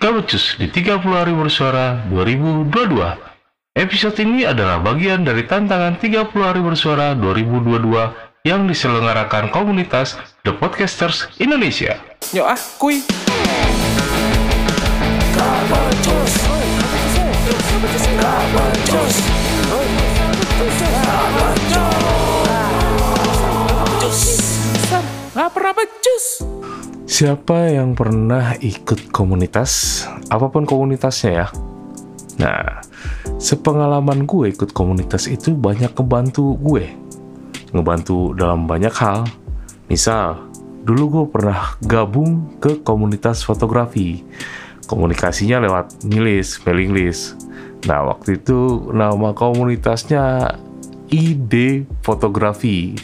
Gabecus di 30 hari bersuara 2022. Episode ini adalah bagian dari tantangan 30 hari bersuara 2022 yang diselenggarakan komunitas The Podcasters Indonesia. Yuk ah, kuy. Gak pernah becus. Siapa yang pernah ikut komunitas, apa pun komunitasnya ya? Nah, sepengalaman gue ikut komunitas itu banyak ngebantu gue. Ngebantu dalam banyak hal. Misal, dulu gue pernah gabung ke komunitas fotografi. Komunikasinya lewat milis, mailing list. Nah, waktu itu nama komunitasnya ID Fotografi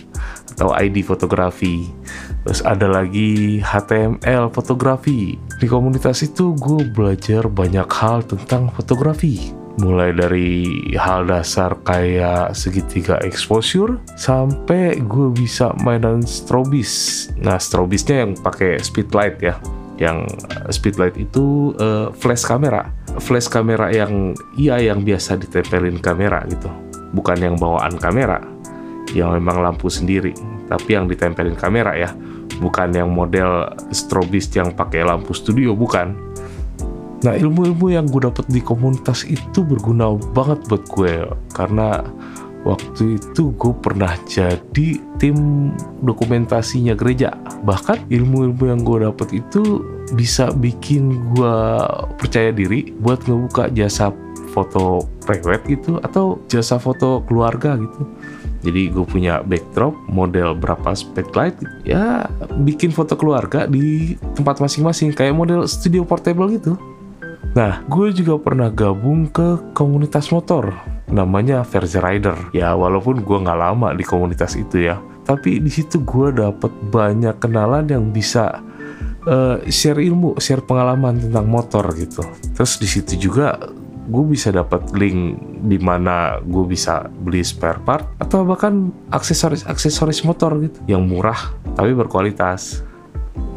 atau ID Fotografi. Terus ada lagi HTML Fotografi. Di komunitas itu gue belajar banyak hal tentang fotografi. Mulai dari hal dasar kayak segitiga exposure sampai gue bisa mainan strobis. Nah, strobisnya yang pakai speedlight ya. Yang eh, speedlight itu uh, flash kamera. Flash kamera yang iya yang biasa ditempelin kamera gitu. Bukan yang bawaan kamera yang memang lampu sendiri, tapi yang ditempelin kamera ya, bukan yang model strobis yang pakai lampu studio, bukan. Nah ilmu-ilmu yang gue dapet di komunitas itu berguna banget buat gue karena waktu itu gue pernah jadi tim dokumentasinya gereja. Bahkan ilmu-ilmu yang gue dapet itu bisa bikin gue percaya diri buat ngebuka jasa foto prewed gitu atau jasa foto keluarga gitu jadi gue punya backdrop model berapa spotlight ya bikin foto keluarga di tempat masing-masing kayak model studio portable gitu nah gue juga pernah gabung ke komunitas motor namanya Verze Rider ya walaupun gue nggak lama di komunitas itu ya tapi di situ gue dapet banyak kenalan yang bisa uh, share ilmu, share pengalaman tentang motor gitu. Terus di situ juga gue bisa dapat link di mana gue bisa beli spare part atau bahkan aksesoris aksesoris motor gitu yang murah tapi berkualitas.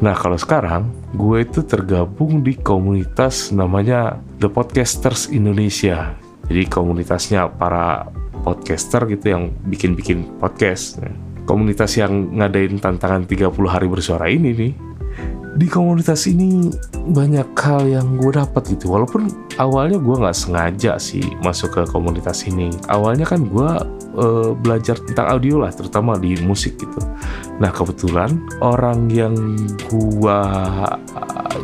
Nah kalau sekarang gue itu tergabung di komunitas namanya The Podcasters Indonesia. Jadi komunitasnya para podcaster gitu yang bikin-bikin podcast. Komunitas yang ngadain tantangan 30 hari bersuara ini nih di komunitas ini banyak hal yang gue dapat gitu. Walaupun awalnya gue nggak sengaja sih masuk ke komunitas ini. Awalnya kan gue uh, belajar tentang audio lah terutama di musik gitu. Nah kebetulan orang yang gue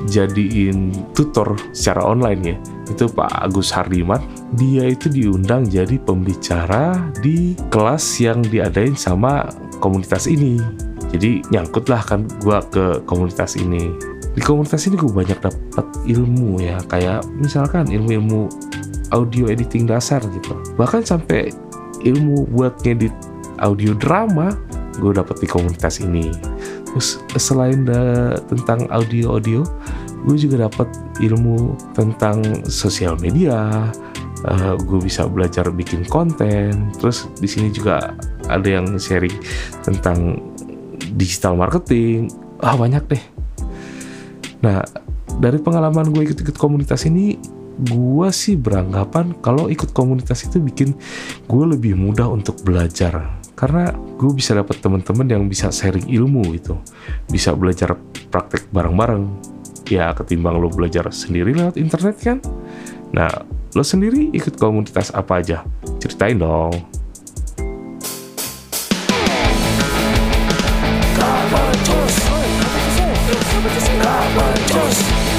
jadiin tutor secara online ya itu Pak Agus Hardiman. Dia itu diundang jadi pembicara di kelas yang diadain sama komunitas ini jadi nyangkut lah kan gue ke komunitas ini. Di komunitas ini gue banyak dapat ilmu ya kayak misalkan ilmu-ilmu audio editing dasar gitu. Bahkan sampai ilmu buat ngedit audio drama gue dapat di komunitas ini. Terus selain da, tentang audio audio gue juga dapat ilmu tentang sosial media. Uh, gue bisa belajar bikin konten. Terus di sini juga ada yang sharing tentang digital marketing. Ah banyak deh. Nah dari pengalaman gue ikut-ikut komunitas ini gue sih beranggapan kalau ikut komunitas itu bikin gue lebih mudah untuk belajar. Karena gue bisa dapat teman-teman yang bisa sharing ilmu itu bisa belajar praktek bareng-bareng. Ya ketimbang lo belajar sendiri lewat internet kan? Nah lo sendiri ikut komunitas apa aja? Ceritain dong Just, just, just,